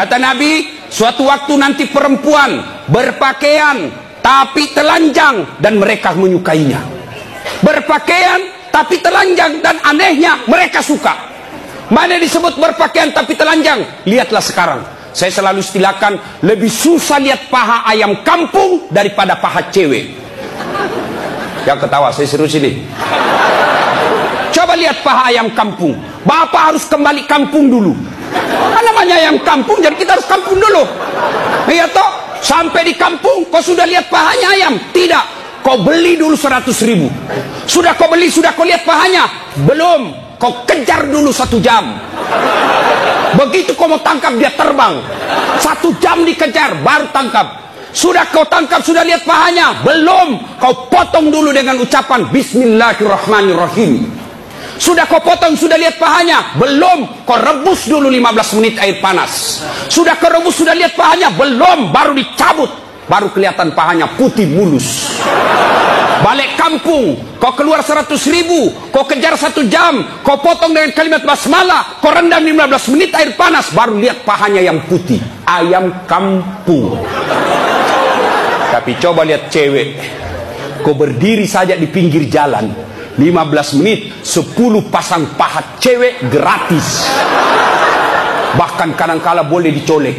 Kata Nabi, suatu waktu nanti perempuan berpakaian tapi telanjang dan mereka menyukainya. Berpakaian tapi telanjang dan anehnya mereka suka. Mana disebut berpakaian tapi telanjang? Lihatlah sekarang. Saya selalu istilahkan lebih susah lihat paha ayam kampung daripada paha cewek. Yang ketawa saya serius ini. Coba lihat paha ayam kampung. Bapak harus kembali kampung dulu. Apa namanya ayam kampung? Jadi kita harus kampung dulu. Iya toh? Sampai di kampung, kau sudah lihat pahanya ayam? Tidak. Kau beli dulu 100 ribu. Sudah kau beli, sudah kau lihat pahanya? Belum. Kau kejar dulu satu jam. Begitu kau mau tangkap dia terbang. Satu jam dikejar, baru tangkap. Sudah kau tangkap, sudah lihat pahanya? Belum. Kau potong dulu dengan ucapan Bismillahirrahmanirrahim. Sudah kau potong, sudah lihat pahanya? Belum. Kau rebus dulu 15 menit air panas. Sudah kau rebus, sudah lihat pahanya? Belum. Baru dicabut. Baru kelihatan pahanya putih mulus. Balik kampung, kau keluar 100 ribu, kau kejar satu jam, kau potong dengan kalimat basmalah, kau rendam 15 menit air panas, baru lihat pahanya yang putih. Ayam kampung. Tapi coba lihat cewek, kau berdiri saja di pinggir jalan, 15 menit 10 pasang pahat cewek gratis. Bahkan kadang-kala boleh dicolek.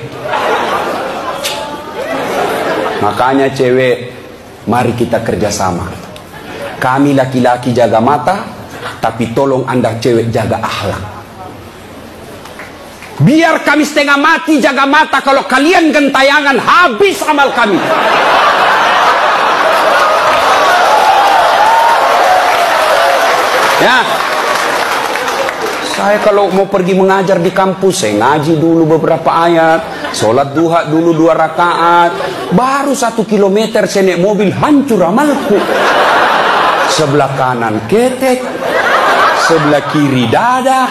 Makanya cewek mari kita kerjasama. Kami laki-laki jaga mata tapi tolong anda cewek jaga akhlak. Biar kami setengah mati jaga mata kalau kalian gentayangan habis amal kami Ya. Saya kalau mau pergi mengajar di kampus, saya ngaji dulu beberapa ayat, sholat duha dulu dua rakaat, baru satu kilometer saya naik mobil hancur amalku. Sebelah kanan ketek, sebelah kiri dada,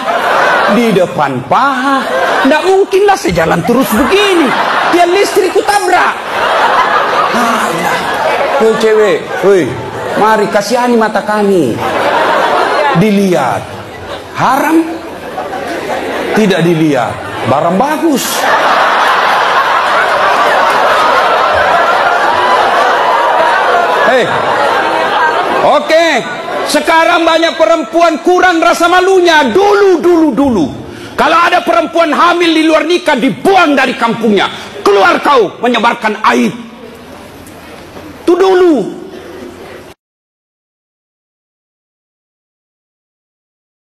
di depan paha. Tidak mungkinlah saya jalan terus begini. Dia listrikku tabrak. Ah, ya. Hei cewek, hei, mari kasihani mata kami dilihat. Haram? Tidak dilihat. Barang bagus. Hei. Oke. Okay. sekarang banyak perempuan kurang rasa malunya. Dulu dulu dulu. Kalau ada perempuan hamil di luar nikah dibuang dari kampungnya. Keluar kau menyebarkan aib. Itu dulu